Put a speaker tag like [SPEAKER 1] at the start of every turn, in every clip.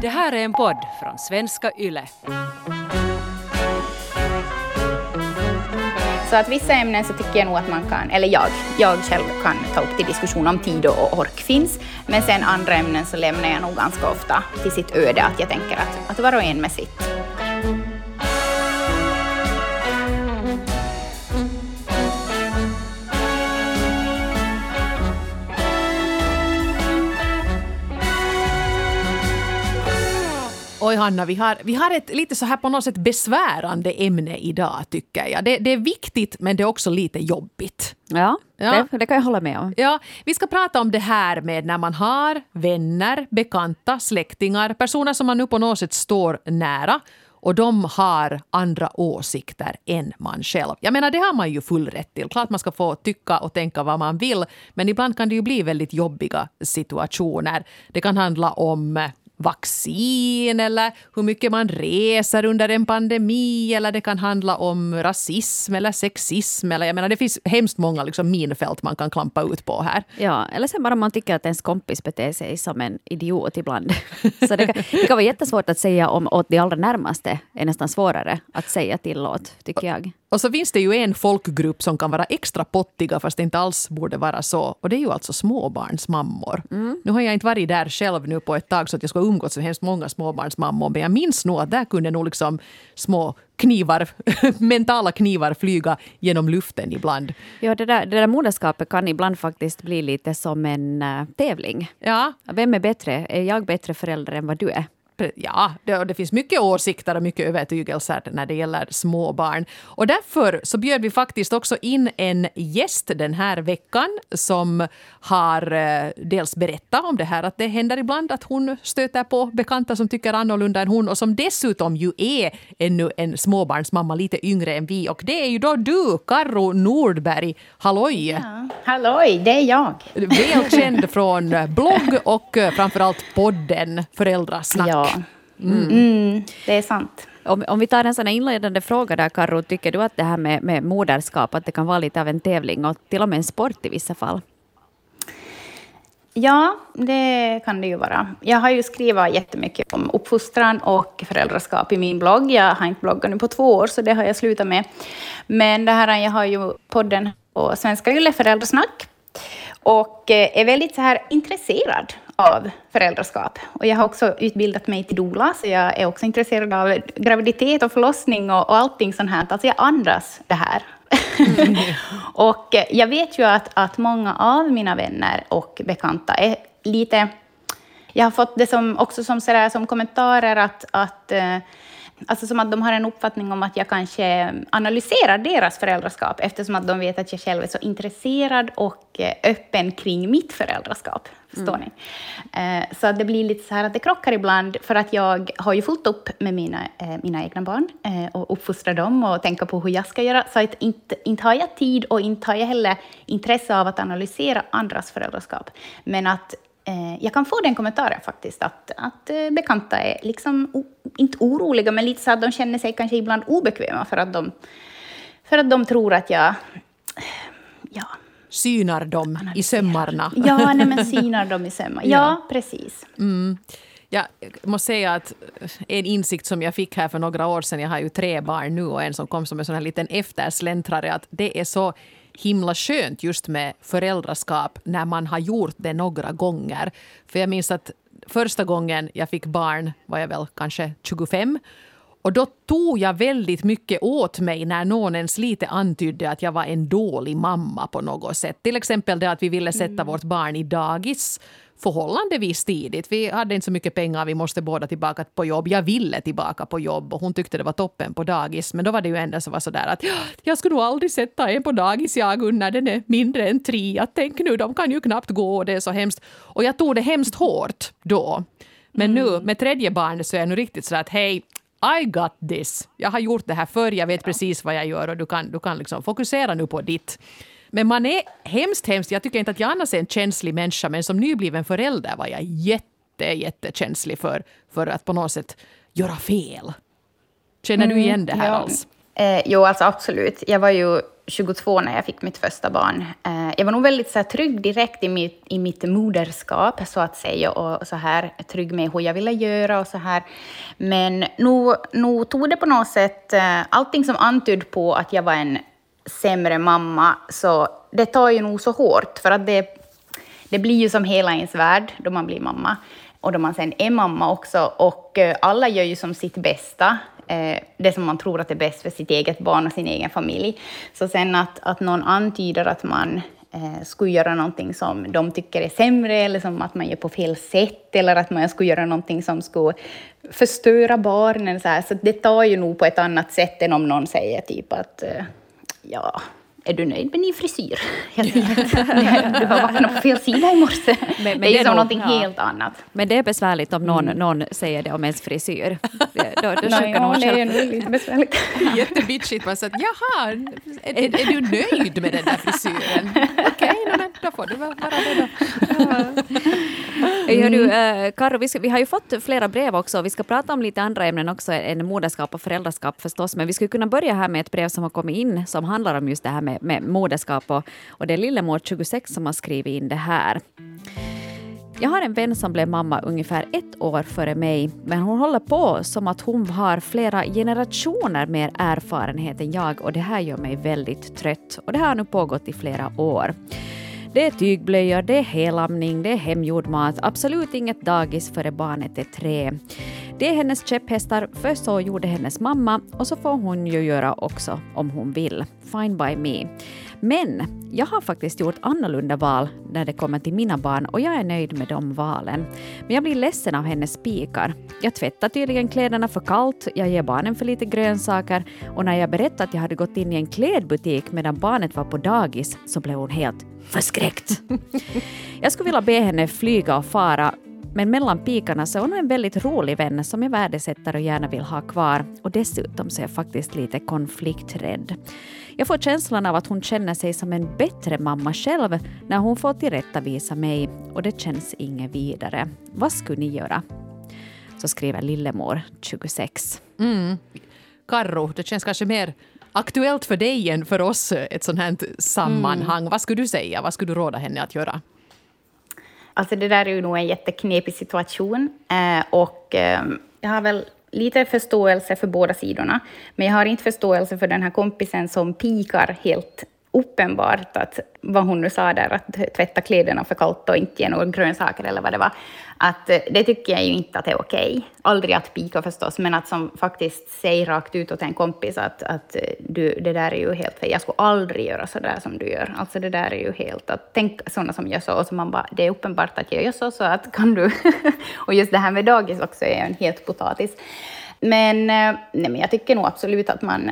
[SPEAKER 1] Det här är en podd från svenska YLE.
[SPEAKER 2] Så att vissa ämnen så tycker jag nog att man kan, eller jag, jag själv kan ta upp till diskussion om tid och ork finns. Men sen andra ämnen så lämnar jag nog ganska ofta till sitt öde, att jag tänker att, att var och en med sitt.
[SPEAKER 3] Oj Hanna, vi har, vi har ett lite så här på något sätt besvärande ämne idag tycker jag. Det, det är viktigt men det är också lite jobbigt.
[SPEAKER 4] Ja,
[SPEAKER 3] Ja.
[SPEAKER 4] Det, det kan jag hålla med om.
[SPEAKER 3] Ja, vi ska prata om det här med när man har vänner, bekanta, släktingar, personer som man nu på något sätt står nära och de har andra åsikter än man själv. Jag menar, det har man ju full rätt till. Klart man ska få tycka och tänka vad man vill, men ibland kan det ju bli väldigt jobbiga situationer. Det kan handla om vaccin eller hur mycket man reser under en pandemi eller det kan handla om rasism eller sexism. Eller, jag menar, det finns hemskt många liksom, minfält man kan klampa ut på här.
[SPEAKER 4] Ja, eller sen bara man tycker att ens kompis beter sig som en idiot ibland. Så det kan, det kan vara jättesvårt att säga om åt de allra närmaste. är nästan svårare att säga till åt, tycker jag.
[SPEAKER 3] Och så finns det ju en folkgrupp som kan vara extra pottiga fast det inte alls borde vara så. Och det är ju alltså småbarnsmammor. Nu har jag inte varit där själv nu på ett tag så att jag ska umgås med hemskt många småbarnsmammor. Men jag minns nog att där kunde nog liksom små knivar, mentala knivar flyga genom luften ibland.
[SPEAKER 4] Ja, det där, det där moderskapet kan ibland faktiskt bli lite som en äh, tävling.
[SPEAKER 3] Ja,
[SPEAKER 4] Vem är bättre? Är jag bättre förälder än vad du är?
[SPEAKER 3] Ja, det, det finns mycket åsikter och mycket övertygelser när det gäller små barn. Och därför så bjöd vi faktiskt också in en gäst den här veckan som har eh, dels berättat om det här att det händer ibland att hon stöter på bekanta som tycker annorlunda än hon och som dessutom ju är ännu en småbarnsmamma lite yngre än vi. Och det är ju då du, Karro Nordberg. Halloj!
[SPEAKER 2] Ja. Halloj, det är jag.
[SPEAKER 3] Välkänd från blogg och framförallt podden Föräldrasnack.
[SPEAKER 2] Ja. Mm, det är sant.
[SPEAKER 4] Om, om vi tar en sån här inledande fråga där, Karo, tycker du att det här med, med moderskap, att det kan vara lite av en tävling och till och med en sport i vissa fall?
[SPEAKER 2] Ja, det kan det ju vara. Jag har ju skrivit jättemycket om uppfostran och föräldraskap i min blogg. Jag har inte bloggat nu på två år, så det har jag slutat med. Men det här, jag har ju podden på Svenska Yle Föräldrasnack och eh, är väldigt så här intresserad av föräldraskap. Och jag har också utbildat mig till doula, så jag är också intresserad av graviditet och förlossning och, och allting sånt här. Alltså jag andas det här. och eh, jag vet ju att, att många av mina vänner och bekanta är lite... Jag har fått det som, också som, sådär, som kommentarer att, att eh, Alltså som att de har en uppfattning om att jag kanske analyserar deras föräldraskap eftersom att de vet att jag själv är så intresserad och eh, öppen kring mitt föräldraskap. Förstår ni? Eh, Så det blir lite så här att det krockar ibland för att jag har ju fullt upp med mina, eh, mina egna barn och uppfostrar dem och tänka på hur jag ska göra. Så att inte, inte har jag tid och inte har jag heller intresse av att analysera andras föräldraskap. Men att eh, jag kan få den kommentaren faktiskt, att, att eh, bekanta är liksom, o, inte oroliga, men lite så att de känner sig kanske ibland obekväma för att de, för att de tror att jag... Ja,
[SPEAKER 3] Synar dem i sömmarna.
[SPEAKER 2] ja nej, men synar dem i sömmarna. Ja, precis.
[SPEAKER 3] Jag måste säga att en insikt som jag fick här för några år sedan, jag har ju tre barn nu och en som kom som en sån här liten eftersläntrare, att det är så himla skönt just med föräldraskap när man har gjort det några gånger. För jag minns att första gången jag fick barn var jag väl kanske 25 och då tog jag väldigt mycket åt mig när någon ens lite antydde att jag var en dålig mamma på något sätt. Till exempel det att vi ville sätta vårt barn i dagis förhållandevis tidigt. Vi hade inte så mycket pengar, vi måste båda tillbaka på jobb. Jag ville tillbaka på jobb och hon tyckte det var toppen på dagis. Men då var det ju ändå så var sådär att "Ja, jag skulle nog aldrig sätta en på dagis jag när den är mindre än tre. Att tänk nu, de kan ju knappt gå och det är så hemskt. Och jag tog det hemskt hårt då. Men nu med tredje barnet så är jag nu riktigt så att hej, I got this. Jag har gjort det här förr, jag vet precis vad jag gör och du kan, du kan liksom fokusera nu på ditt. Men man är hemskt, hemskt, jag tycker inte att jag annars är en känslig människa, men som nybliven förälder var jag jätte, jättekänslig för, för att på något sätt göra fel. Känner du igen det här
[SPEAKER 2] ja.
[SPEAKER 3] alls?
[SPEAKER 2] Eh, jo, alltså absolut. Jag var ju 22 när jag fick mitt första barn. Eh, jag var nog väldigt så här, trygg direkt i mitt, i mitt moderskap, så att säga, och så här, trygg med hur jag ville göra och så här. Men nog, nog tog det på något sätt, eh, allting som antydde på att jag var en sämre mamma, så det tar ju nog så hårt, för att det, det blir ju som hela ens värld då man blir mamma och då man sen är mamma också. Och eh, alla gör ju som sitt bästa, eh, det som man tror att är bäst för sitt eget barn och sin egen familj. Så sen att, att någon antyder att man eh, skulle göra någonting som de tycker är sämre, eller som att man gör på fel sätt, eller att man skulle göra någonting som skulle förstöra barnen. Så, här. så det tar ju nog på ett annat sätt än om någon säger typ att eh, ja, är du nöjd med din frisyr? Du har vaknat på fel sida i morse. Men, men det är ju som någonting ja. helt annat.
[SPEAKER 4] Men det är besvärligt om någon, mm. någon säger det om ens frisyr.
[SPEAKER 2] Då, då Nej, ja, det är nog lite besvärligt.
[SPEAKER 3] Jättebitchigt. Man säger jaha, är, är, är, du nöjd med den där frisyren? Okej, okay, då får du vara det då.
[SPEAKER 4] Mm. du, äh, Karo, vi, ska, vi har ju fått flera brev också. Vi ska prata om lite andra ämnen också än moderskap och föräldraskap förstås. Men vi skulle kunna börja här med ett brev som har kommit in som handlar om just det här med, med moderskap. Och, och det är Lillemor, 26, som har skrivit in det här. Jag har en vän som blev mamma ungefär ett år före mig, men hon håller på som att hon har flera generationer mer erfarenhet än jag och det här gör mig väldigt trött. Och det här har nu pågått i flera år. Det är tygblöjor, det är helamning, det är hemgjord mat, absolut inget dagis före barnet är tre. Det är hennes käpphästar, för så gjorde hennes mamma och så får hon ju göra också om hon vill. Fine by me. Men jag har faktiskt gjort annorlunda val när det kommer till mina barn och jag är nöjd med de valen. Men jag blir ledsen av hennes spikar. Jag tvättar tydligen kläderna för kallt, jag ger barnen för lite grönsaker och när jag berättade att jag hade gått in i en klädbutik medan barnet var på dagis så blev hon helt förskräckt. jag skulle vilja be henne flyga och fara men mellan pikarna så är hon en väldigt rolig vän som jag värdesätter och gärna vill ha kvar. Och dessutom så är jag faktiskt lite konflikträdd. Jag får känslan av att hon känner sig som en bättre mamma själv när hon får tillrättavisa mig och det känns inget vidare. Vad skulle ni göra? Så skriver Lillemor, 26.
[SPEAKER 3] Mm. Karro, det känns kanske mer aktuellt för dig än för oss, ett sånt här sammanhang. Mm. Vad skulle du säga? Vad skulle du råda henne att göra?
[SPEAKER 2] Alltså det där är ju nog en jätteknepig situation. Eh, och eh, jag har väl lite förståelse för båda sidorna. Men jag har inte förståelse för den här kompisen som pikar helt uppenbart att vad hon nu sa där, att tvätta kläderna för kallt och inte ge några grönsaker eller vad det var, att eh, det tycker jag ju inte att det är okej. Aldrig att pika förstås, men att som faktiskt säga rakt ut åt en kompis att, att eh, du, det där är ju helt fel. Jag skulle aldrig göra så där som du gör. Alltså det där är ju helt att tänk sådana som gör så, och så man bara, det är uppenbart att jag gör så, så att kan du... och just det här med dagis också är en helt potatis. Men, eh, nej, men jag tycker nog absolut att man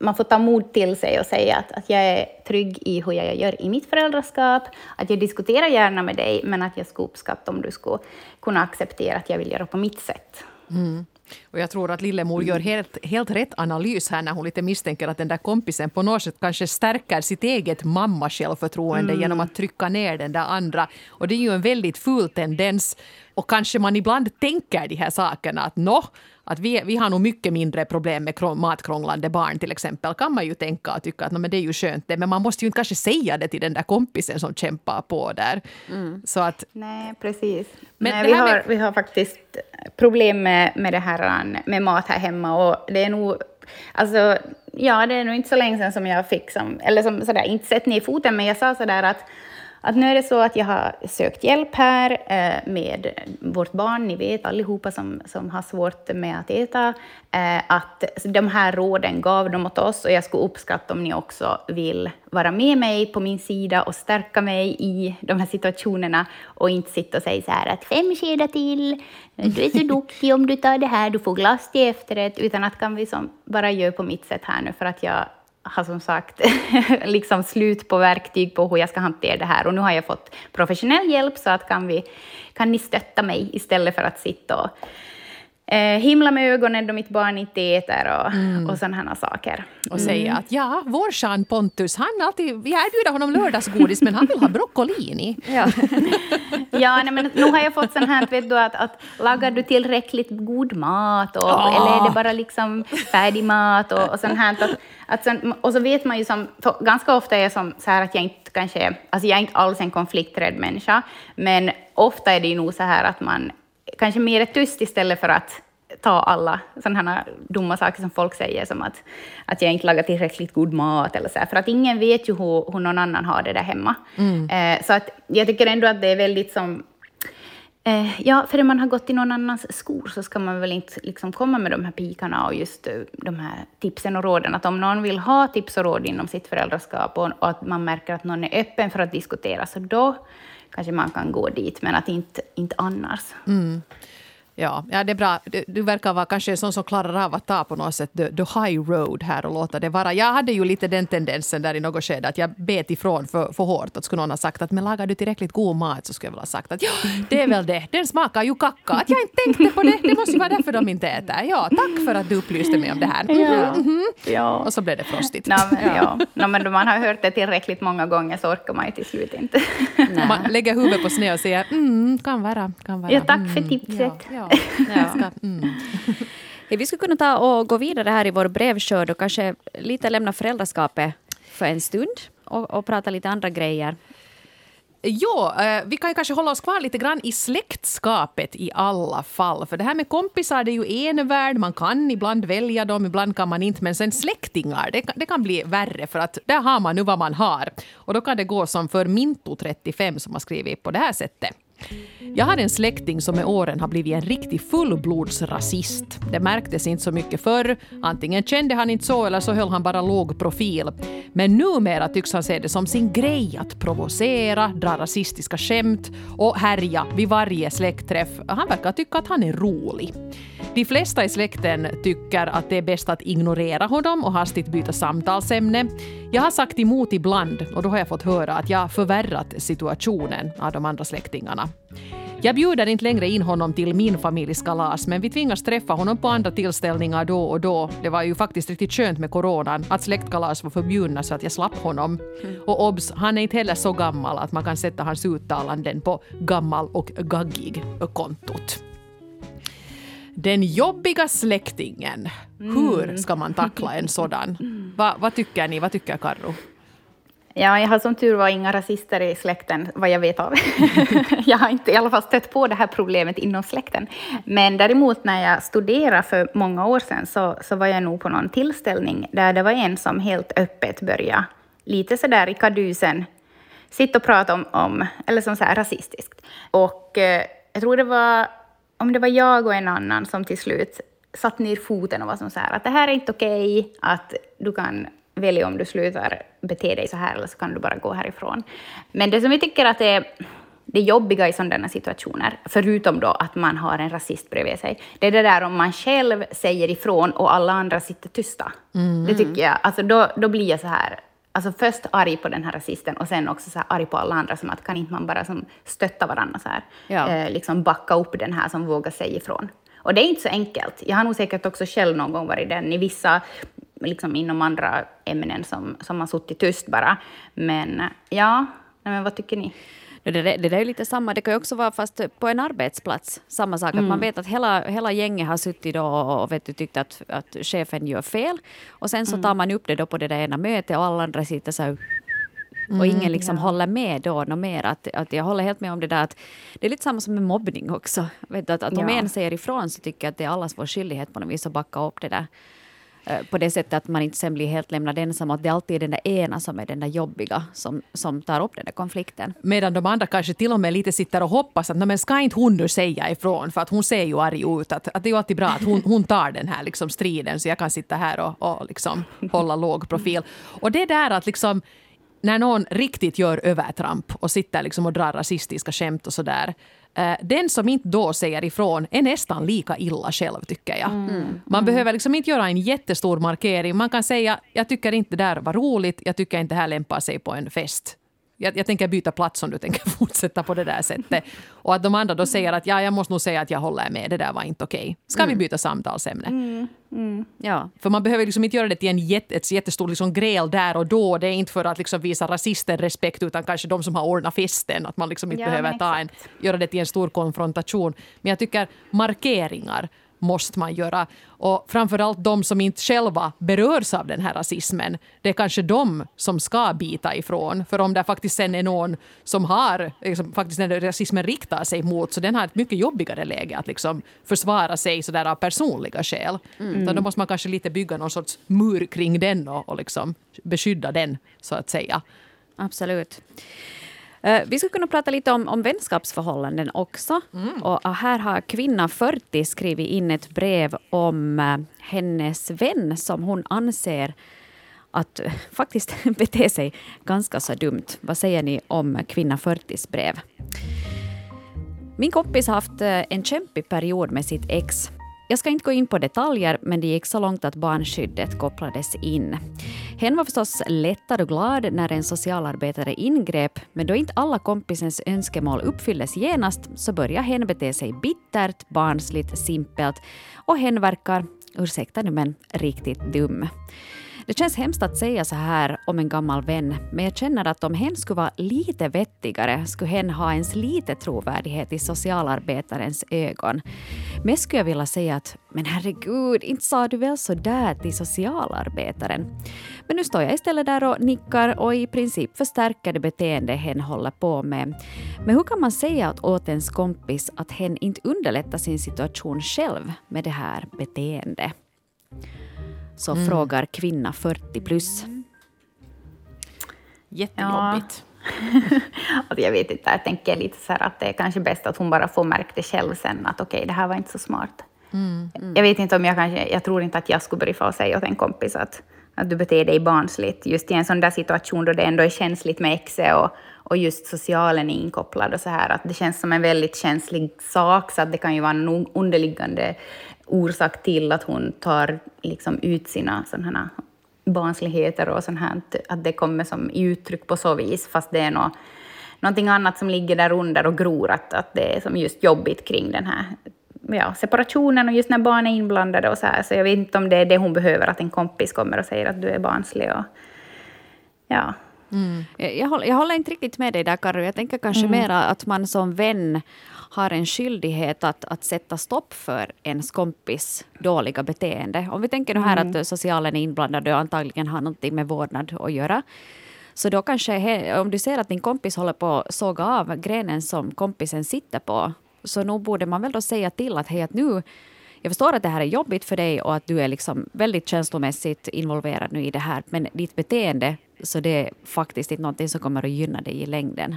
[SPEAKER 2] man får ta mod till sig och säga att, att jag är trygg i hur jag gör i mitt föräldraskap, att jag diskuterar gärna med dig, men att jag skulle uppskatta om du skulle kunna acceptera att jag vill göra på mitt sätt.
[SPEAKER 3] Mm. Och jag tror att Lillemor gör helt, helt rätt analys här när hon lite misstänker att den där kompisen på något sätt kanske stärker sitt eget mamma-självförtroende mm. genom att trycka ner den där andra. Och det är ju en väldigt ful tendens. Och kanske man ibland tänker de här sakerna att nå, att vi, vi har nog mycket mindre problem med matkrånglande barn till exempel, kan man ju tänka och tycka att men det är ju skönt det, men man måste ju kanske säga det till den där kompisen som kämpar på där. Mm. Så att,
[SPEAKER 2] Nej, precis. Men Nej, vi, har, med... vi har faktiskt problem med, med det här med mat här hemma och det är nog Alltså, ja, det är nog inte så länge sedan som jag fick, som, eller som sådär, inte sett ner foten, men jag sa sådär att att nu är det så att jag har sökt hjälp här eh, med vårt barn, ni vet allihopa som, som har svårt med att äta, eh, att de här råden gav de åt oss och jag skulle uppskatta om ni också vill vara med mig på min sida och stärka mig i de här situationerna och inte sitta och säga så här att fem skedar till, du är så duktig om du tar det här, du får glass till efterrätt, utan att kan vi som bara göra på mitt sätt här nu för att jag har som sagt liksom slut på verktyg på hur jag ska hantera det här. Och nu har jag fått professionell hjälp, så att kan, vi, kan ni stötta mig istället för att sitta och eh, himla med ögonen då mitt barn inte äter och, mm. och sådana saker.
[SPEAKER 3] Och säga mm. att ja, vår Jean Pontus, han alltid, vi erbjuder honom lördagsgodis men han vill ha broccolini.
[SPEAKER 2] Ja, ja nej, men nu har jag fått sån här, vet du, att, att lagar du tillräckligt god mat och, oh. eller är det bara liksom färdig mat och, och sånt här. Att, att sen, och så vet man ju som, ganska ofta är jag som så här att jag inte kanske, alltså jag är inte alls en konflikträdd människa, men ofta är det ju nog så här att man kanske mer tyst istället för att ta alla sådana här dumma saker som folk säger, som att, att jag inte lagar tillräckligt god mat, eller så här, för att ingen vet ju hur, hur någon annan har det där hemma. Mm. Eh, så att jag tycker ändå att det är väldigt som... Eh, ja, för man har gått i någon annans skor så ska man väl inte liksom komma med de här pikarna och just uh, de här tipsen och råden. Att om någon vill ha tips och råd inom sitt föräldraskap och, och att man märker att någon är öppen för att diskutera, så då kanske man kan gå dit, men att inte, inte annars. Mm.
[SPEAKER 3] Ja, ja, det är bra. Du, du, verkar vara kanske en sån som klarar av att ta på något sätt the, the high road här och låta det vara. Jag hade ju lite den tendensen där i något skede att jag bet ifrån för, för hårt. Att skulle någon ha sagt att men lagar du tillräckligt god mat så skulle jag väl ha sagt att ja, det är väl det. Den smakar ju kacka. Att jag inte tänkte på det. Det måste ju vara därför de inte äter. Ja, tack för att du upplyste mig om det här. Mm -hmm. Mm -hmm. Ja. Och så blev det frostigt.
[SPEAKER 2] No, men, ja. no, men då man har hört det tillräckligt många gånger så orkar man ju till slut inte.
[SPEAKER 3] man lägger huvudet på sned och säger mm, kan vara, kan vara.
[SPEAKER 2] Ja, tack för mm, tipset. Ja, ja.
[SPEAKER 4] Mm. vi skulle kunna ta och gå vidare här i vår brevskörd och kanske lite lämna föräldraskapet för en stund och, och prata lite andra grejer.
[SPEAKER 3] Jo, eh, vi kan kanske hålla oss kvar lite grann i släktskapet i alla fall. För det här med kompisar det är ju en värld, man kan ibland välja dem, ibland kan man inte. Men sen släktingar, det kan, det kan bli värre för att där har man nu vad man har. Och då kan det gå som för Minto35 som har skrivit på det här sättet. Jag har en släkting som med åren har blivit en riktig fullblodsrasist. Det märktes inte så mycket förr. Antingen kände han inte så eller så höll han bara låg profil. Men numera tycks han se det som sin grej att provocera, dra rasistiska skämt och härja vid varje släktträff. Han verkar tycka att han är rolig. De flesta i släkten tycker att det är bäst att ignorera honom och hastigt byta samtalsämne. Jag har sagt emot ibland och då har jag fått höra att jag förvärrat situationen av de andra släktingarna. Jag bjuder inte längre in honom till min familjs kalas men vi tvingas träffa honom på andra tillställningar då och då. Det var ju faktiskt riktigt skönt med coronan att släktkalas var förbjudna så att jag slapp honom. Och obs, han är inte heller så gammal att man kan sätta hans uttalanden på gammal och gaggig-kontot. Den jobbiga släktingen. Mm. Hur ska man tackla en sådan? Va, vad tycker ni? Vad tycker Karro?
[SPEAKER 2] Ja, jag har som tur var inga rasister i släkten, vad jag vet av. jag har inte i alla fall stött på det här problemet inom släkten. Men däremot när jag studerade för många år sedan så, så var jag nog på någon tillställning där det var en som helt öppet började, lite sådär i kadusen, sitta och prata om, om eller som så här rasistiskt. Och eh, jag tror det var om det var jag och en annan som till slut satt ner foten och var som så här att det här är inte okej, okay, att du kan välja om du slutar bete dig så här eller så kan du bara gå härifrån. Men det som vi tycker att är det jobbiga i sådana situationer, förutom då att man har en rasist bredvid sig, det är det där om man själv säger ifrån och alla andra sitter tysta. Mm. Det tycker jag, alltså då, då blir jag så här, alltså först arg på den här rasisten och sen också så här arg på alla andra, som att kan inte man bara som stötta varandra så här, ja. eh, liksom backa upp den här som vågar säga ifrån. Och det är inte så enkelt. Jag har nog säkert också själv någon gång varit den i vissa, liksom inom andra ämnen som, som har suttit tyst bara. Men ja, men vad tycker ni?
[SPEAKER 4] Det, det, det är lite samma, det kan ju också vara fast på en arbetsplats. Samma sak, mm. att man mm. vet att hela, hela gänget har suttit och, och vet du, tyckt att, att chefen gör fel. Och sen så tar mm. man upp det då på det där ena mötet och alla andra sitter så här och ingen mm, liksom ja. håller med då något mer. Att, att jag håller helt med om det där att det är lite samma som med mobbning också. Vet du, att, att om ja. en säger ifrån så tycker jag att det är allas vår skyldighet på något vis att backa upp det där. Eh, på det sättet att man inte sen blir helt lämnad ensam. Att det alltid är den där ena som är den där jobbiga som, som tar upp den där konflikten.
[SPEAKER 3] Medan de andra kanske till och med lite sitter och hoppas att men ska inte hon nu säga ifrån för att hon ser ju arg ut. Att, att det är ju alltid bra att hon, hon tar den här liksom striden så jag kan sitta här och, och liksom hålla låg profil. Och det där att liksom när någon riktigt gör övertramp och sitter liksom och drar rasistiska skämt och sådär. Eh, den som inte då säger ifrån är nästan lika illa själv, tycker jag. Mm. Man mm. behöver liksom inte göra en jättestor markering. Man kan säga jag tycker inte det där var roligt, jag tycker inte det här lämpar sig på en fest. Jag, jag tänker byta plats om du tänker fortsätta på det där sättet. Och att de andra då säger att ja, jag måste nog säga att jag håller med, det där var inte okej. Ska vi byta samtalsämne?
[SPEAKER 4] Ja.
[SPEAKER 3] För man behöver liksom inte göra det till en jätte, ett jättestort liksom gräl där och då. Det är inte för att liksom visa rasister respekt utan kanske de som har ordnat festen. Att man liksom inte
[SPEAKER 2] Ja,
[SPEAKER 3] behöver ta en, göra det till en stor konfrontation. Men jag tycker markeringar måste man göra. Och framförallt de som inte själva berörs av den här rasismen. Det är kanske de som ska bita ifrån. För om det faktiskt sen är någon som har, liksom, faktiskt när rasismen riktar sig mot, så den har ett mycket jobbigare läge att liksom försvara sig sådär av personliga skäl. Utan då måste man kanske lite bygga någon sorts mur kring den och, och liksom beskydda den, så att säga.
[SPEAKER 4] Absolut. Eh, Vi skulle kunna prata lite om, om vänskapsförhållanden också. Och här har kvinna 40 skrivit in ett brev om eh, hennes vän som hon anser att eh, faktiskt beter sig ganska så dumt. Vad säger ni om kvinna 40s brev? Min kompis har haft eh, en kämpig period med sitt ex. Jag ska inte gå in på detaljer, men det gick så långt att barnskyddet kopplades in. Hen var förstås lättad och glad när en socialarbetare ingrep, men då inte alla kompisens önskemål uppfylldes genast så började hen bete sig bittert, barnsligt, simpelt och hen verkar, ursäkta nu men, riktigt dum. Det känns hemskt att säga så här om en gammal vän, men jag känner att om hen skulle vara lite vettigare skulle hen ha ens lite trovärdighet i socialarbetarens ögon. Men skulle jag vilja säga att, men herregud, inte sa du väl så där till socialarbetaren? Men nu står jag istället där och nickar och i princip förstärker det beteende hen håller på med. Men hur kan man säga åt ens kompis att hen inte underlättar sin situation själv med det här beteendet? Så frågar kvinna 40 plus.
[SPEAKER 3] Jättejobbigt.
[SPEAKER 2] Alltså jag vet inte, jag tänker lite så här att det är kanske bäst att hon bara får märka det själv sen att okej, det här var inte så smart. Jag vet inte om jag kanske, jag tror inte att jag skulle börja få säga åt en kompis att, att du beter dig barnsligt, just i en sån där situation då det ändå är känsligt med exet och, och just socialen är inkopplad och så här, att det känns som en väldigt känslig sak, så att det kan ju vara en underliggande orsak till att hon tar liksom ut sina sådana barnsligheter och sånt här, att det kommer som i uttryck på så vis, fast det är något, någonting annat som ligger där under och gror, att, att det är som just jobbigt kring den här ja, separationen och just när barn är inblandade och så här, så jag vet inte om det är det hon behöver, att en kompis kommer och säger att du är barnslig och ja.
[SPEAKER 4] Jag, jag, håller, jag håller inte riktigt med dig där, Karo. Jag tänker kanske mera att man som vän har en skyldighet att, att sätta stopp för ens kompis dåliga beteende. Om vi tänker nu här att socialen är inblandad och antagligen har någonting med vårdnad att göra. Så då kanske, om du ser att din kompis håller på att såga av grenen som kompisen sitter på, så nog borde man väl då säga till att hej, att nu jag förstår att det här är jobbigt för dig och att du är liksom väldigt känslomässigt involverad nu i det här, men ditt beteende, så det är faktiskt inte någonting som kommer att gynna dig i längden.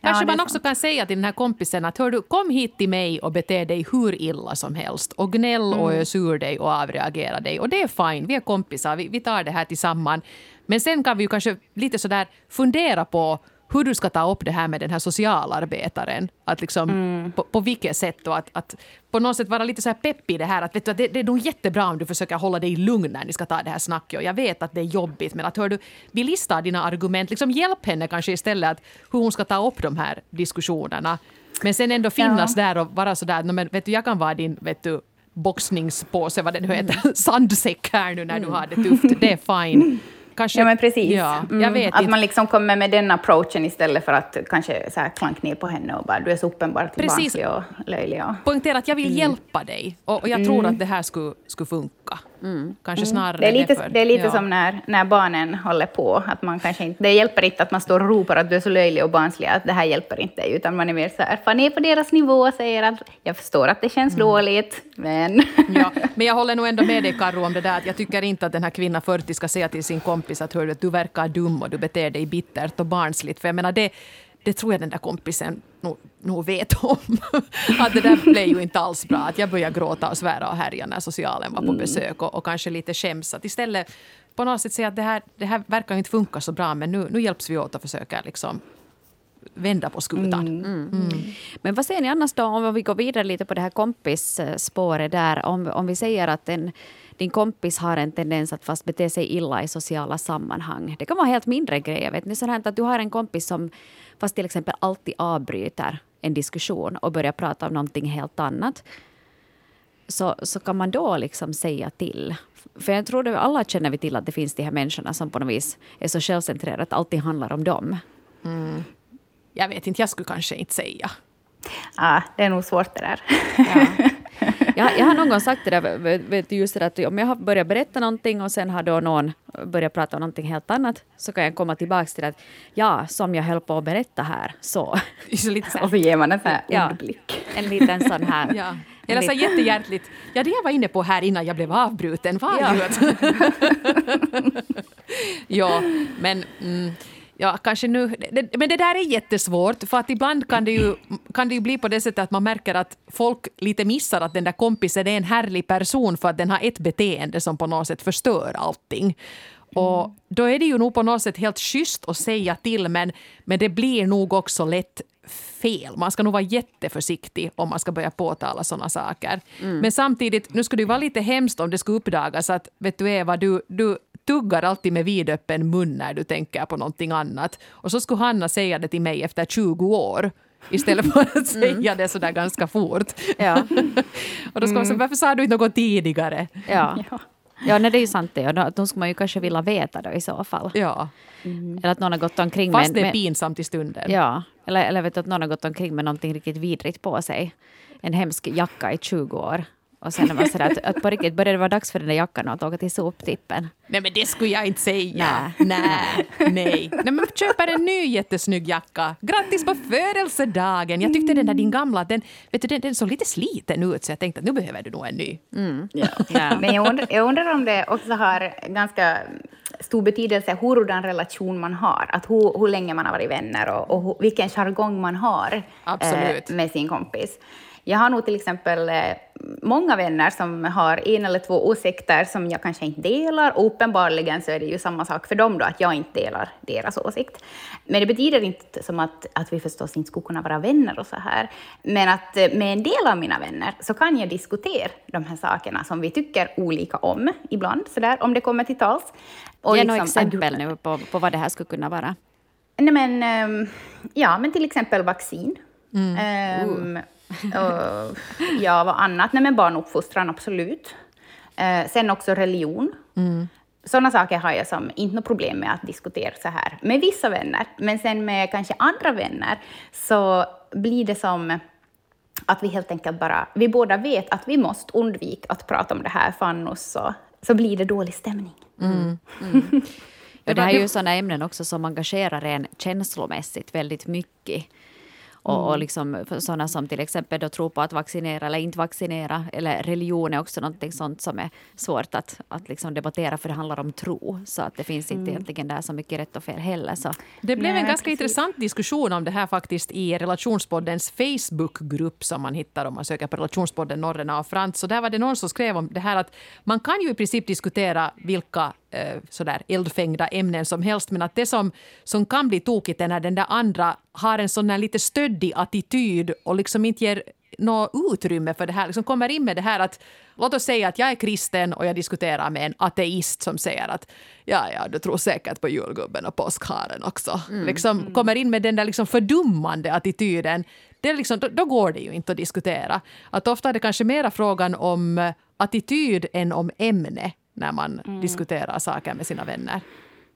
[SPEAKER 3] Kanske
[SPEAKER 2] det
[SPEAKER 3] man
[SPEAKER 2] är
[SPEAKER 3] också kan säga till den här kompisen att hör du, kom hit till mig och bete dig hur illa som helst och gnäll och ös ur dig och avreagera dig. Och det är fine, vi är kompisar, vi, vi tar det här tillsammans. Men sen kan vi ju kanske lite sådär fundera på hur du ska ta upp det här med den här socialarbetaren. Att liksom, på, på vilket sätt och att, att på något sätt vara lite så här pepp i det här. Att vet du, att det, det är nog jättebra om du försöker hålla dig lugn när ni ska ta det här snacket. Och jag vet att det är jobbigt men att hör du, vi listar dina argument. Liksom hjälp henne kanske istället att hur hon ska ta upp de här diskussionerna. Men sen ändå finnas där och vara sådär, "Nå, men vet du, jag kan vara din, vet du, boxningspåse, vad det nu heter, sandsäck här nu när du har det tufft. Det är fine. Kanske,
[SPEAKER 2] Ja, men precis.
[SPEAKER 3] Ja,
[SPEAKER 2] Mm. att
[SPEAKER 3] inte.
[SPEAKER 2] man liksom kommer med den approachen istället för att kanske så här klanka ner på henne och bara du är så uppenbart
[SPEAKER 3] Precis.
[SPEAKER 2] barnslig och löjlig. Och,
[SPEAKER 3] poängtera att jag
[SPEAKER 2] Mm.
[SPEAKER 3] vill hjälpa dig. Och, och jag tror att det här skulle, skulle funka. Kanske snarare
[SPEAKER 2] Mm. det är lite,
[SPEAKER 3] därför.
[SPEAKER 2] det är lite
[SPEAKER 3] Ja.
[SPEAKER 2] som när, när barnen håller på. Att man kanske inte, det hjälper inte att man står och ropar att du är så löjlig och barnslig, att det här hjälper inte dig, utan man är mer så här, far ner på deras nivå och säger att jag förstår att det känns
[SPEAKER 3] Mm.
[SPEAKER 2] dåligt, men...
[SPEAKER 3] Ja, men jag håller nog ändå med dig Karo om det där. att Jag tycker inte att den här kvinnan 40 ska säga till sin kompis att, hör, du, att du verkar dum och du beter dig bittert och barnsligt. För jag menar det, det tror jag den där kompisen nog, nog vet om. Att det där blev ju inte alls bra. Att jag började gråta och svära och härja när socialen var på besök och, och kanske lite skäms. Att istället på något sätt säga att det här, det här verkar inte funka så bra men nu, nu hjälps vi åt att försöka liksom vända på skutan.
[SPEAKER 4] Men vad säger ni annars då om vi går vidare lite på det här kompisspåret där, om, om vi säger att en, din kompis har en tendens att fast bete sig illa i sociala sammanhang. Det kan vara helt mindre grejer. Vet ni, sånt att du har en kompis som fast till exempel alltid avbryter en diskussion och börjar prata om någonting helt annat. Så, så kan man då liksom säga till. För jag tror att alla känner vi till att det finns de här människorna som på något vis är så självcentrerade att allting handlar om dem.
[SPEAKER 3] Mm. Jag vet inte, jag skulle kanske inte säga.
[SPEAKER 2] Ja, det är nog svårt det där.
[SPEAKER 4] Ja. Jag, jag har någon gång sagt det där, vet just det att om jag har börjat berätta någonting och sen har då någon börjat prata om någonting helt annat, så kan jag komma tillbaka till att ja, som jag höll på att berätta här, så.
[SPEAKER 2] så lite så. Och så ger man en sån här ja.
[SPEAKER 4] En liten sån här.
[SPEAKER 3] Ja. Eller så jättehjärtligt. Ja, det jag var inne på här innan jag blev avbruten var ja. ja, men mm, Ja, kanske nu. Det, men det där är jättesvårt, för att ibland kan det, ju, kan det ju bli på det sättet att man märker att folk lite missar att den där kompisen är en härlig person för att den har ett beteende som på något sätt förstör allting. Och då är det ju nog på något sätt helt schysst att säga till, men, men det blir nog också lätt fel. Man ska nog vara jätteförsiktig om man ska börja påtala sådana saker. Mm. Men samtidigt, nu skulle det vara lite hemskt om det skulle uppdagas att vet du Eva, du, du tuggar alltid med vidöppen mun när du tänker på någonting annat. Och så skulle Hanna säga det till mig efter 20 år istället för att säga mm. det sådär ganska fort. Ja. och då ska man säga, mm. varför sa du inte något tidigare?
[SPEAKER 4] Ja. Ja, nej, det är ju sant det. Och då skulle man ju kanske vilja veta då i så fall.
[SPEAKER 3] Ja.
[SPEAKER 4] Mm. Eller att någon har gått omkring
[SPEAKER 3] Fast med... Fast det är pinsamt i stunden.
[SPEAKER 4] Ja, eller, eller vet du, att någon har gått omkring med någonting riktigt vidrigt på sig. En hemsk jacka i 20 år. Och sen var sådär att, att på riktigt började det vara dags för den där jackan att åka till soptippen.
[SPEAKER 3] Nej men det skulle jag inte säga. Nej. Nej. Nej. Nej men köper en ny jättesnygg jacka. Grattis på födelsedagen. Jag tyckte den där din gamla, den, vet du, den, den såg lite sliten ut så jag tänkte att nu behöver du nog en ny.
[SPEAKER 2] Mm. Ja. ja. Men jag undrar, jag undrar om det också har ganska stor betydelse hurdan relation man har. Att hur, hur länge man har varit vänner och, och hur, vilken jargong man har eh, med sin kompis. Jag har nog till exempel eh, många vänner som har en eller två åsikter som jag kanske inte delar. Och uppenbarligen så är det ju samma sak för dem då, att jag inte delar deras åsikt. Men det betyder inte som att, att vi förstås inte skulle kunna vara vänner och så här. Men att eh, med en del av mina vänner så kan jag diskutera de här sakerna som vi tycker olika om ibland, så där, om det kommer till tals.
[SPEAKER 4] Och Ge liksom, några exempel nu på, på vad det här skulle kunna vara.
[SPEAKER 2] Nej, men, ehm, ja, men till exempel vaccin. Mm. Um, och, ja, vad annat? Nej, men barnuppfostran, absolut. Eh, sen också religion. Mm. Sådana saker har jag som inte något problem med att diskutera så här med vissa vänner. Men sen med kanske andra vänner så blir det som att vi helt enkelt bara, vi båda vet att vi måste undvika att prata om det här för annars så, så blir det dålig stämning. Mm.
[SPEAKER 4] Mm. Ja, det här är ju sådana ämnen också som engagerar en känslomässigt väldigt mycket. Och, mm. och liksom sådana som till exempel då tror på att vaccinera eller inte vaccinera. Eller religion är också någonting sånt som är svårt att, att liksom debattera för det handlar om tro. Så att det finns inte mm. egentligen där så mycket rätt och fel heller. Så.
[SPEAKER 3] Det blev Nej, en ganska precis. intressant diskussion om det här faktiskt i Relationspoddens Facebookgrupp som man hittar om man söker på Relationspodden Norrena och Frans. Så där var det någon som skrev om det här att man kan ju i princip diskutera vilka eh, sådär eldfängda ämnen som helst. Men att det som, som kan bli tokigt är när den där andra har en sån här lite stöddig attityd och liksom inte ger något utrymme för det här. Liksom kommer in med det här att låt oss säga att jag är kristen och jag diskuterar med en ateist som säger att ja, ja, du tror säkert på julgubben och påskharen också. Mm. Liksom mm. kommer in med den där liksom fördummande attityden. Det är liksom, då, då, går det ju inte att diskutera. Att ofta är det kanske mera frågan om attityd än om ämne när man mm. diskuterar saker med sina vänner.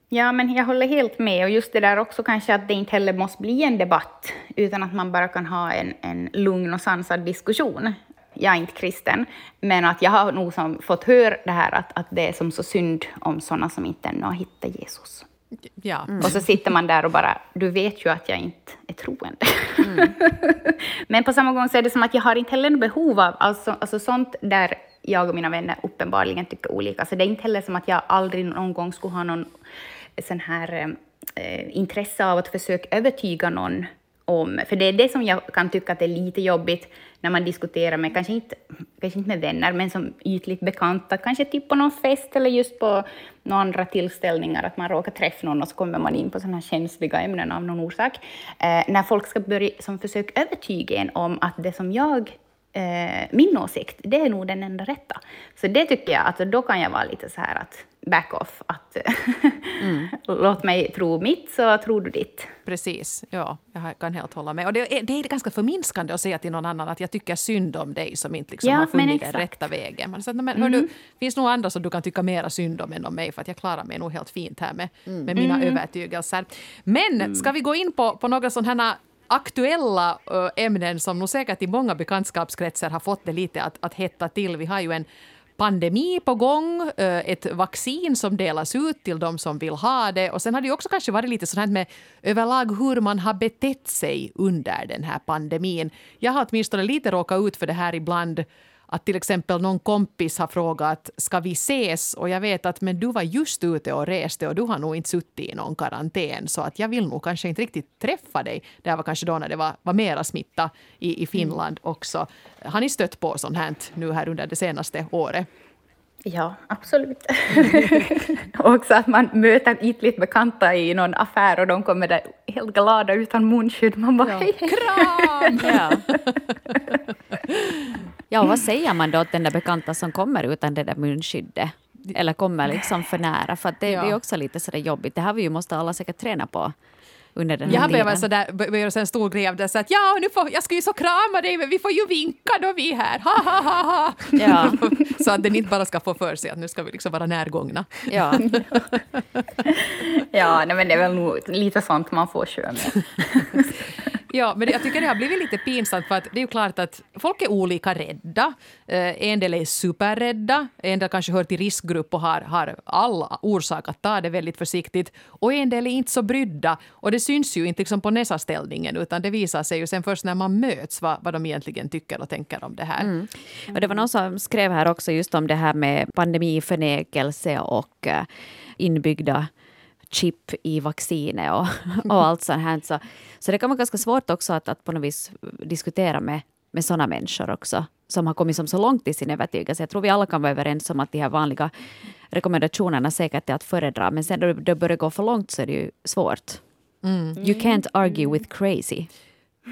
[SPEAKER 2] Ja, men jag håller helt med. Och just det där också kanske att det inte heller måste bli en debatt, utan att man bara kan ha en, en lugn och sansad diskussion. Jag är inte kristen, men att jag har nog som fått höra det här att, att det är som så synd om sådana som inte ännu har hittat Jesus. Ja. Mm. Och så sitter man där och bara, du vet ju att jag inte är troende. Mm. men på samma gång så är det som att jag har inte heller behov av alltså, alltså sånt där jag och mina vänner uppenbarligen tycker olika. Så det är inte heller som att jag aldrig någon gång skulle ha någon sån här eh, eh intresse av att försöka övertyga någon om, för det är det som jag kan tycka att är lite jobbigt när man diskuterar med, kanske inte, kanske inte med vänner, men som ytligt bekanta, kanske typ på någon fest eller just på några andra tillställningar, att man råkar träffa någon och så kommer man in på sådana här känsliga ämnen av någon orsak. Eh, när folk ska börja som försöka övertyga en om att det som jag eh, min åsikt, det är nog den enda rätta. Så det tycker jag, alltså, då kan jag vara lite så här att back off, att mm. låt mig tro mitt så tror du ditt.
[SPEAKER 3] Precis, ja, jag kan helt hålla med. Och det är, det är ganska förminskande att säga till någon annan att jag tycker synd om dig som inte liksom
[SPEAKER 2] Ja,
[SPEAKER 3] har funnit den rätta vägen. Man säger, men,
[SPEAKER 2] Mm.
[SPEAKER 3] du, finns nog andra som du kan tycka mera synd om än om mig för att jag klarar mig nog helt fint här med,
[SPEAKER 2] Mm.
[SPEAKER 3] med mina övertygelser. Men ska vi gå in på, på några sådana här aktuella ämnen som nog säkert i många bekantskapskretsar har fått det lite att, att hetta till. Vi har ju en pandemi på gång, ett vaccin som delas ut till de som vill ha det. Och sen har det ju också kanske varit lite sånt här med överlag hur man har betett sig under den här pandemin. Jag har åtminstone lite råkat ut för det här ibland att till exempel någon kompis har frågat ska vi ses och jag vet att men du var just ute och reste och du har nog inte suttit i någon karantän så att jag vill nog kanske inte riktigt träffa dig. Det här var kanske då när det var, var mera smitta i, i Finland också. Har ni stött på sånt här nu här under det senaste året?
[SPEAKER 2] Ja, absolut. och också att man möter ytligt bekanta i någon affär och de kommer där helt glada utan munskydd. Man bara hej, hej.
[SPEAKER 3] Kram!
[SPEAKER 4] Ja. ja, och vad säger man då åt den där bekanta som kommer utan det där munskyddet? Eller kommer liksom för nära? För det,
[SPEAKER 3] Ja.
[SPEAKER 4] det är också lite sådär jobbigt. Det här vi ju måste alla säkert träna på under den här
[SPEAKER 3] Jag
[SPEAKER 4] tiden.
[SPEAKER 3] börjat sådär, börjat göra en stor grej av det. Så att, ja, nu får, jag ska ju så krama dig, men vi får ju vinka då vi är här. Ha, ha, ha, ha.
[SPEAKER 4] Ja.
[SPEAKER 3] så att den inte bara ska få för sig att nu ska vi liksom vara närgångna.
[SPEAKER 4] Ja.
[SPEAKER 2] Ja, nej, men det är väl nog lite sånt man får köra med.
[SPEAKER 3] Ja, men jag tycker det har blivit lite pinsamt för att det är ju klart att folk är olika rädda. Eh, en del är superrädda, en del kanske hör till riskgrupp och har, har alla orsak att ta det väldigt försiktigt. Och en del är inte så brydda. Och det syns ju inte liksom på näsaställningen utan det visar sig ju sen först när man möts vad, vad de egentligen tycker och tänker om det här. Mm.
[SPEAKER 4] Och det var någon som skrev här också just om det här med pandemiförnekelse och eh, inbyggda chip i vaccinet och, och allt sånt här. Så, så det kan vara ganska svårt också att, att på något vis diskutera med, med sådana människor också som har kommit som så långt i sin övertygelse. Jag tror vi alla kan vara överens om att de här vanliga rekommendationerna säkert är att föredra. Men sen då det börjar gå för långt så är det ju svårt. You can't argue with crazy.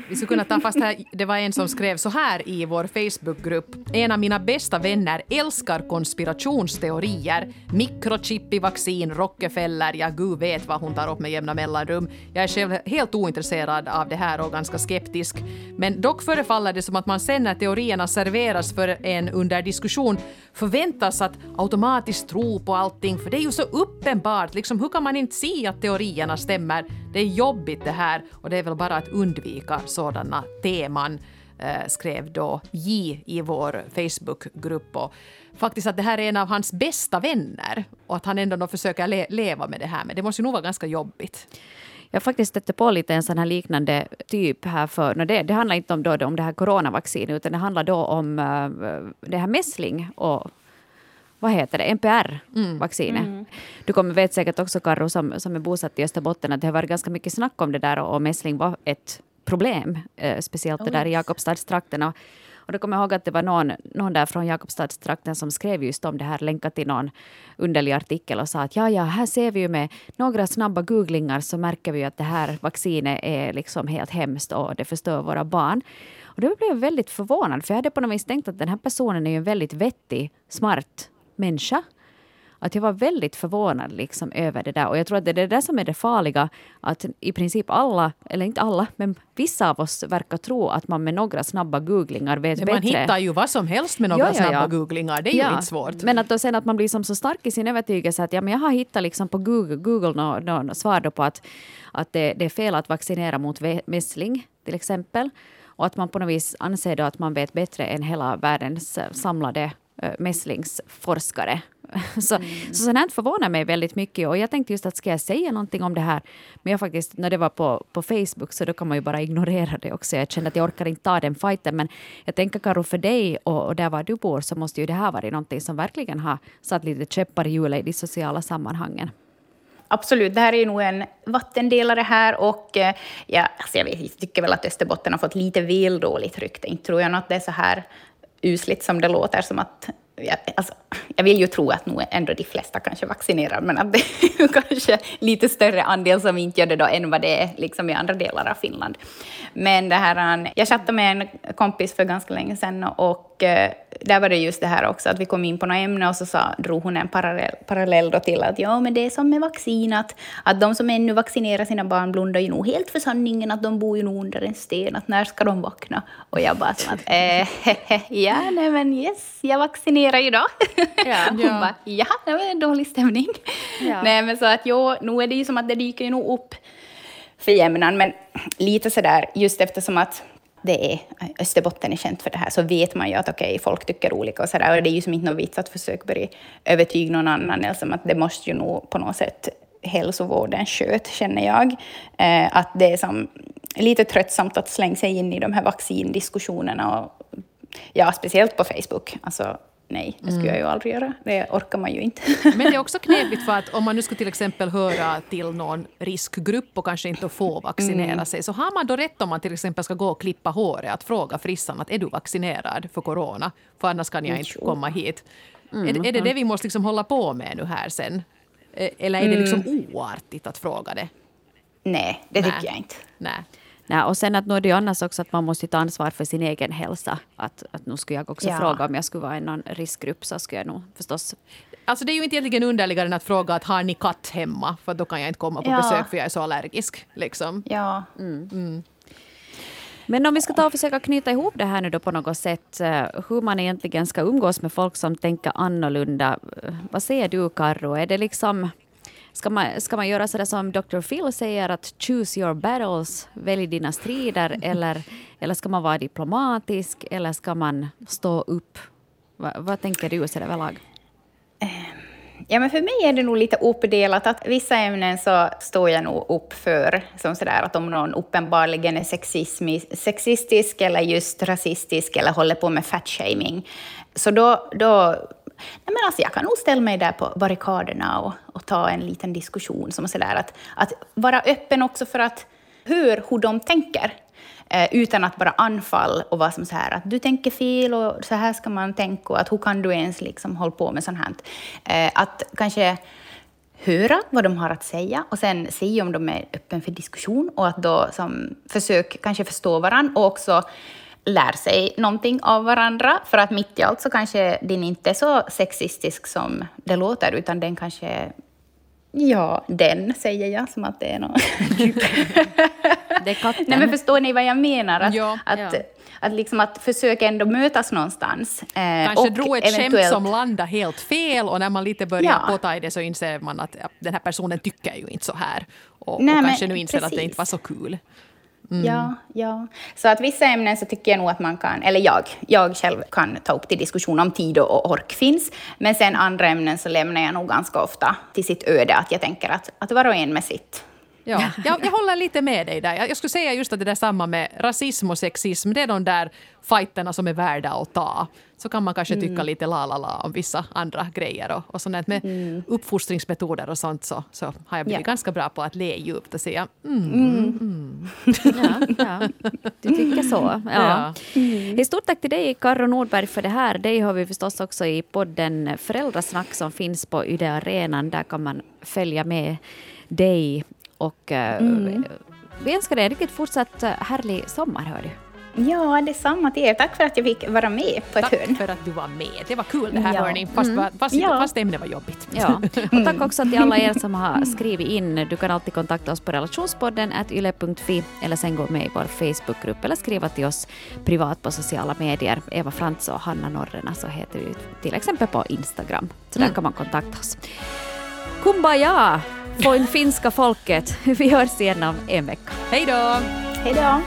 [SPEAKER 3] Vi skulle kunna ta fast här, det var en som skrev så här i vår Facebookgrupp. En av mina bästa vänner älskar konspirationsteorier. Mikrochip i vaccin, Rockefeller, ja gud vet vad hon tar upp med jämna mellanrum. Jag är själv helt ointresserad av det här och ganska skeptisk. Men dock förefaller det som att man sen när teorierna serveras för en under diskussion förväntas att automatiskt tro på allting, för det är ju så uppenbart. Liksom, hur kan man inte se att teorierna stämmer? Det är jobbigt det här och det är väl bara att undvika sådana teman, eh, skrev då J i vår Facebookgrupp. Och faktiskt att det här är en av hans bästa vänner och att han ändå då försöker le- leva med det här. Men det måste ju nog vara ganska jobbigt.
[SPEAKER 4] Jag faktiskt stötte på lite en sån här liknande typ här för, no det, det handlar inte om, då, om det här coronavaccinet utan det handlar då om uh, det här mässling och vad heter det, NPR-vaccinet. Du kommer vet säkert också Karro som, som är bosatt i Österbotten att det har varit ganska mycket snack om det där och, och mässling var ett problem, eh, speciellt det där i Jakobstadstrakten. Och, och då kommer jag ihåg att det var någon, någon där från Jakobstadstrakten som skrev just om det här, länkat till någon underlig artikel och sa att ja, ja, här ser vi ju med några snabba googlingar så märker vi att det här vaccinet är liksom helt hemskt och det förstör våra barn. Och då blev jag väldigt förvånad, för jag hade på något vis tänkt att den här personen är ju en väldigt vettig, smart människa. Att jag var väldigt förvånad liksom över det där. Och jag tror att det är det där som är det farliga. Att i princip alla, eller inte alla, men vissa av oss verkar tro att man med några snabba googlingar vet
[SPEAKER 3] Man
[SPEAKER 4] bättre.
[SPEAKER 3] hittar ju vad som helst med några
[SPEAKER 4] Ja, ja, ja.
[SPEAKER 3] snabba googlingar. Det är ju inte svårt.
[SPEAKER 4] Men att då sen att man blir som så stark i sin övertygelse att ja, men jag har hittat liksom på Google, Google nå, nå, svar då på att, att det, det är fel att vaccinera mot mässling till exempel. Och att man på något vis anser då att man vet bättre än hela världens eh, samlade äh, mässlingsforskare. Så,
[SPEAKER 3] Mm.
[SPEAKER 4] så sånt här förvånar mig väldigt mycket. Och jag tänkte just att ska jag säga någonting om det här? Men jag faktiskt, när det var på, på Facebook så då kan man ju bara ignorera det också. Jag kände att jag orkar inte ta den fighten. Men jag tänker Karo för dig och, och där var du bor så måste ju det här vara någonting som verkligen har satt lite käppar i hjulet i de sociala sammanhangen.
[SPEAKER 2] Absolut, det här är nog en vattendelare här och eh, ja, alltså jag, vet, jag tycker väl att Österbotten har fått lite väl dåligt rykte. Inte tror jag nog att det är så här usligt som det låter som att jag, alltså, jag vill ju tro att nog ändå de flesta kanske vaccinerar, men att det är kanske lite större andel som inte gör det då än vad det är liksom i andra delar av Finland. Men det här, jag chattade med en kompis för ganska länge sedan och eh, där var det just det här också att vi kom in på något ämne och så sa, drog hon en parallell, parallell då till att ja, men det är som med vaccinat, att de som ännu vaccinerar sina barn blundar ju nog helt för sanningen att de bor ju nog under en sten, att när ska de vakna? Och jag bara som att eh, ja, nej men yes, jag vaccinerar ju då. Ja. Hon ja. bara ja, det var en dålig stämning. Ja. Nej men så att jo, nu är det ju som att det dyker ju nog upp för jämnan, men lite sådär just eftersom att det är, eh, Österbotten är känt för det här, så vet man ju att okej, okay, folk tycker olika och sådär. Och det är ju som inte någon vits att försöka börja övertyga någon annan, eller att det måste ju nog på något sätt hälsovården sköt, känner jag. Eh, att det är som lite tröttsamt att slänga sig in i de här vaccindiskussionerna, och, ja, speciellt på Facebook. Alltså, nej, det skulle mm. jag ju aldrig göra. Det orkar man ju inte.
[SPEAKER 3] Men det är också knepigt för att om man nu skulle till exempel höra till någon riskgrupp och kanske inte få vaccinera mm. sig, så har man då rätt om man till exempel ska gå och klippa håret att fråga frissan att är du vaccinerad för corona? För annars kan jag inte komma hit. Mm. Är, är, det det vi måste liksom hålla på med nu här sen? Eh, eller är det liksom mm. oartigt att fråga det?
[SPEAKER 2] Nej, det tycker jag inte.
[SPEAKER 3] Nej.
[SPEAKER 4] Nej, och sen att nu är det ju annars också att man måste ta ansvar för sin egen hälsa. Att, att nu skulle jag också ja. fråga om jag skulle vara i någon riskgrupp så skulle jag nog förstås
[SPEAKER 3] Alltså det är ju inte egentligen underligare än att fråga att har ni katt hemma? För då kan jag inte komma på ja. besök för jag är så allergisk. Liksom.
[SPEAKER 2] Ja. Mm.
[SPEAKER 4] Mm. Men om vi ska ta och försöka knyta ihop det här nu då på något sätt. Eh, hur man egentligen ska umgås med folk som tänker annorlunda. Eh, vad säger du Karro? Är det liksom Ska man, ska man göra sådär som Dr. Phil säger, att choose your battles, välj dina strider, eller, eller ska man vara diplomatisk, eller ska man stå upp? Va, vad tänker du sådär överlag?
[SPEAKER 2] Ja, men för mig är det nog lite uppdelat. Att vissa ämnen så står jag nog upp för, som sådär att om någon uppenbarligen är sexistisk eller just rasistisk eller håller på med fatshaming, så då, då Nej, men alltså jag kan nog ställa mig där på barrikaderna och, och ta en liten diskussion. Som så där, att, att vara öppen också för att höra hur de tänker. Eh, utan att bara anfall och vara som så här att du tänker fel och så här ska man tänka och att hur kan du ens liksom hålla på med sånt här. Eh, att kanske höra vad de har att säga och sen se om de är öppen för diskussion och att då som försök kanske förstå varandra och också lär sig någonting av varandra. För att mitt i allt så kanske din inte är så sexistisk som det låter, utan den kanske Ja, den säger jag som att det är något
[SPEAKER 4] Det är katten.
[SPEAKER 2] Nej, men förstår ni vad jag menar? Att, ja, att, ja. att, liksom att försöka ändå mötas någonstans.
[SPEAKER 3] Eh, Kanske dra ett eventuellt... skämt som landar helt fel och när man lite börjar ja. påta i det så inser man att den här personen tycker ju inte så här. Och, Nej, och kanske nu inser precis. att det inte var så kul.
[SPEAKER 2] Mm. Ja, ja. Så att vissa ämnen så tycker jag nog att man kan, eller jag, jag själv kan ta upp till diskussion om tid och ork finns. Men sen andra ämnen så lämnar jag nog ganska ofta till sitt öde, att jag tänker att, att var och en med sitt.
[SPEAKER 3] Ja, jag, jag håller lite med dig där. Jag, jag skulle säga just att det där samma med rasism och sexism, det är de där fighterna som är värda att ta. Så kan man kanske tycka mm. lite la la la om vissa andra grejer och, och sånt. Med mm. uppfostringsmetoder och sånt så, så har jag blivit ja. ganska bra på att le djupt och säga mm, mm. mm.
[SPEAKER 4] Ja, ja, Du tycker så. Ja. ja. Mm. Stort tack till dig, Karro Nordberg, för det här. Dig har vi förstås också i podden Föräldrasnack som finns på Yle Arenan. Där kan man följa med dig och mm. vi önskar dig en riktigt fortsatt eh, härlig sommar. Hör du.
[SPEAKER 2] Ja, detsamma till er. Tack för att jag fick vara med på
[SPEAKER 3] tack
[SPEAKER 2] ett hörn.
[SPEAKER 3] Tack för att du var med. Det var kul det här ja. hörni, fast, mm. fast, ja. fast ämnet var jobbigt.
[SPEAKER 4] Ja. Och tack också till alla er som har skrivit in. Du kan alltid kontakta oss på relationspodden yle.fi eller sen gå med i vår Facebookgrupp eller skriva till oss privat på sociala medier. Eva Frantz och Hanna Norrena så heter vi till exempel på Instagram. Så där mm. kan man kontakta oss. Kumbaya! Från finska folket. Vi hörs igen om en vecka.
[SPEAKER 3] Hej då!
[SPEAKER 2] Hej då!